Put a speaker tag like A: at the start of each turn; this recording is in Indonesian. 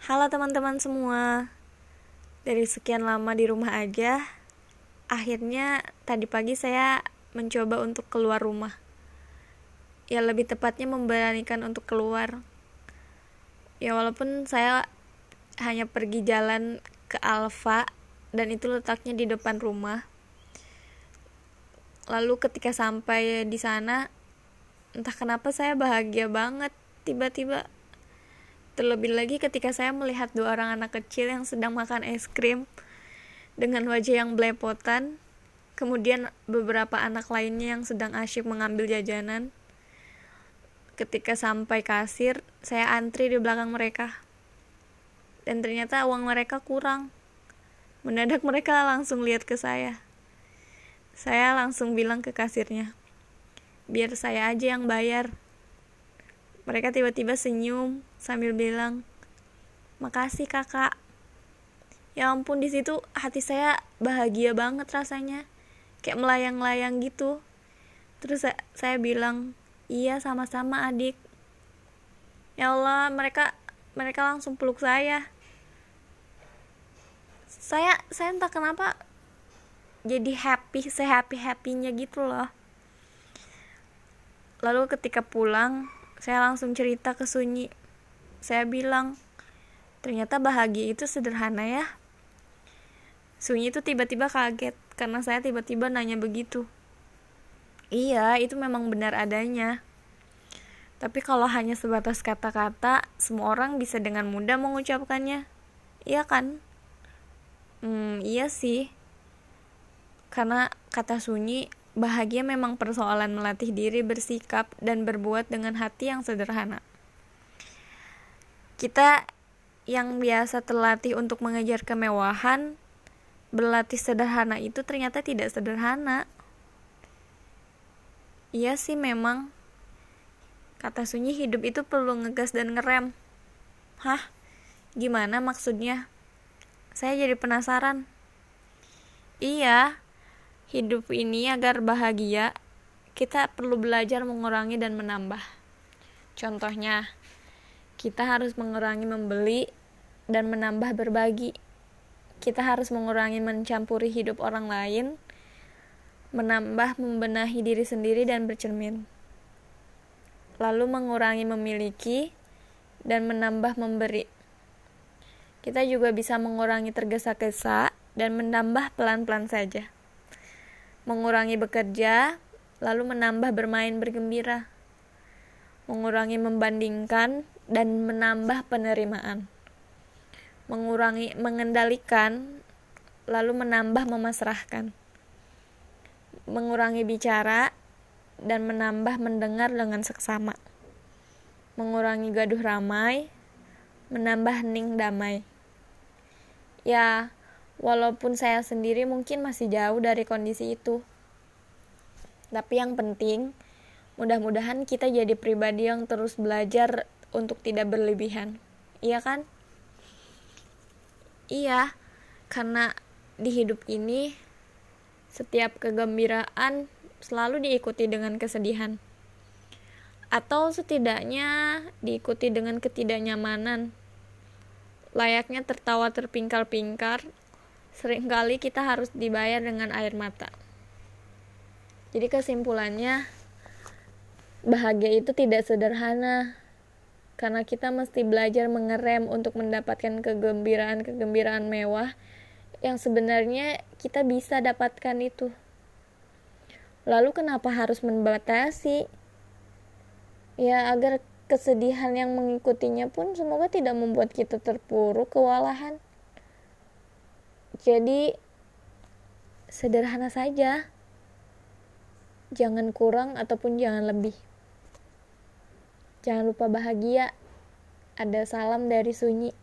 A: Halo teman-teman semua. Dari sekian lama di rumah aja Akhirnya tadi pagi saya mencoba untuk keluar rumah. Ya lebih tepatnya memberanikan untuk keluar. Ya walaupun saya hanya pergi jalan ke Alfa Dan itu letaknya di depan rumah. Lalu ketika sampai di sana Entah kenapa saya bahagia banget. Tiba-tiba Terlebih lagi ketika saya melihat dua orang anak kecil yang sedang makan es krim dengan wajah yang belepotan, kemudian beberapa anak lainnya yang sedang asyik mengambil jajanan. Ketika sampai kasir, saya antri di belakang mereka. Dan ternyata uang mereka kurang. Mendadak mereka langsung lihat ke saya. Saya langsung bilang ke kasirnya, biar saya aja yang bayar. Mereka tiba-tiba senyum sambil bilang, "Makasih, Kakak." Ya ampun, di situ hati saya bahagia banget rasanya. Kayak melayang-layang gitu. Terus saya, bilang, "Iya, sama-sama, Adik." Ya Allah, mereka mereka langsung peluk saya. Saya saya entah kenapa jadi happy, saya happy-happynya gitu loh. Lalu ketika pulang, saya langsung cerita ke Sunyi. Saya bilang, ternyata bahagia itu sederhana ya. Sunyi itu tiba-tiba kaget karena saya tiba-tiba nanya begitu. Iya, itu memang benar adanya. Tapi kalau hanya sebatas kata-kata, semua orang bisa dengan mudah mengucapkannya. Iya kan? Hmm, iya sih. Karena kata sunyi Bahagia memang persoalan melatih diri bersikap dan berbuat dengan hati yang sederhana. Kita yang biasa terlatih untuk mengejar kemewahan, berlatih sederhana itu ternyata tidak sederhana. Iya sih memang, kata Sunyi hidup itu perlu ngegas dan ngerem. Hah? Gimana maksudnya? Saya jadi penasaran. Iya, hidup ini agar bahagia, kita perlu belajar mengurangi dan menambah. Contohnya, kita harus mengurangi membeli dan menambah berbagi. Kita harus mengurangi mencampuri hidup orang lain, menambah membenahi diri sendiri dan bercermin. Lalu mengurangi memiliki dan menambah memberi. Kita juga bisa mengurangi tergesa-gesa dan menambah pelan-pelan saja mengurangi bekerja, lalu menambah bermain bergembira, mengurangi membandingkan, dan menambah penerimaan, mengurangi mengendalikan, lalu menambah memasrahkan, mengurangi bicara, dan menambah mendengar dengan seksama, mengurangi gaduh ramai, menambah hening damai. Ya, walaupun saya sendiri mungkin masih jauh dari kondisi itu. Tapi yang penting, mudah-mudahan kita jadi pribadi yang terus belajar untuk tidak berlebihan. Iya kan? Iya, karena di hidup ini setiap kegembiraan selalu diikuti dengan kesedihan. Atau setidaknya diikuti dengan ketidaknyamanan. Layaknya tertawa terpingkal-pingkar sering kali kita harus dibayar dengan air mata. Jadi kesimpulannya, bahagia itu tidak sederhana, karena kita mesti belajar mengerem untuk mendapatkan kegembiraan-kegembiraan mewah yang sebenarnya kita bisa dapatkan itu. Lalu kenapa harus membatasi? Ya agar kesedihan yang mengikutinya pun semoga tidak membuat kita terpuruk kewalahan. Jadi sederhana saja. Jangan kurang ataupun jangan lebih. Jangan lupa bahagia. Ada salam dari Sunyi.